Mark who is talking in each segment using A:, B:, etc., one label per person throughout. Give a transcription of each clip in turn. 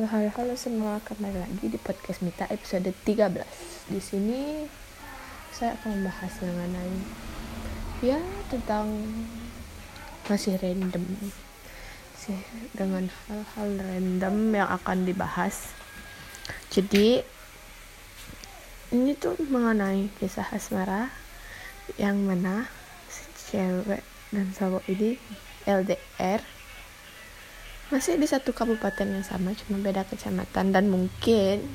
A: Halo, halo, halo semua, kembali lagi di podcast Mita episode 13. Di sini saya akan membahas mengenai ya tentang masih random sih dengan hal-hal random yang akan dibahas. Jadi ini tuh mengenai kisah asmara yang mana si cewek dan cowok ini LDR masih di satu kabupaten yang sama cuma beda kecamatan. Dan mungkin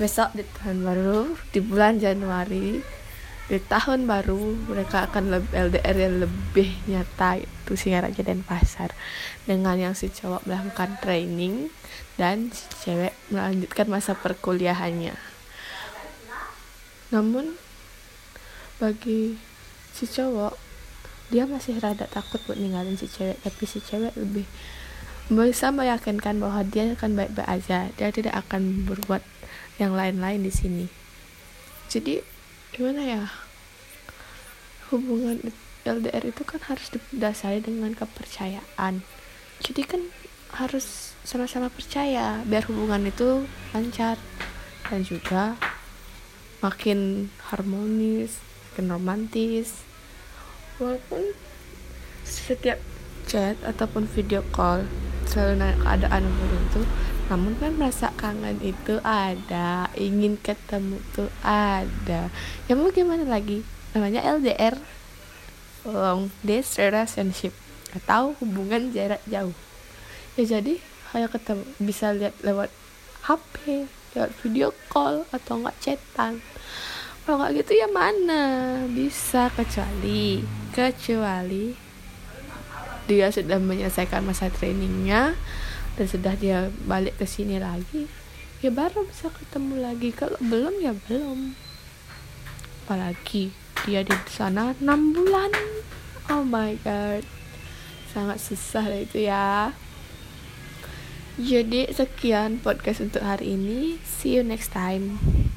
A: besok di tahun baru di bulan Januari di tahun baru mereka akan lebih LDR yang lebih nyata itu Singaraja dan Pasar. Dengan yang si cowok melakukan training dan si cewek melanjutkan masa perkuliahannya. Namun bagi si cowok dia masih rada takut buat ninggalin si cewek tapi si cewek lebih bisa meyakinkan bahwa dia akan baik-baik aja. Dia tidak akan berbuat yang lain-lain di sini. Jadi gimana ya? Hubungan LDR itu kan harus didasari dengan kepercayaan. Jadi kan harus sama-sama percaya biar hubungan itu lancar. Dan juga makin harmonis makin romantis walaupun setiap chat ataupun video call selalu nanya keadaan itu namun kan merasa kangen itu ada ingin ketemu tuh ada. Ya mau gimana lagi? Namanya LDR long distance relationship atau hubungan jarak jauh. Ya jadi kayak ketemu bisa lihat lewat HP lewat video call atau nggak chatan kalau nggak gitu ya mana? Bisa kecuali kecuali dia sudah menyelesaikan masa trainingnya dan sudah dia balik ke sini lagi ya baru bisa ketemu lagi. Kalau belum ya belum. Apalagi dia di sana 6 bulan. Oh my god. Sangat susah lah itu ya. Jadi sekian podcast untuk hari ini. See you next time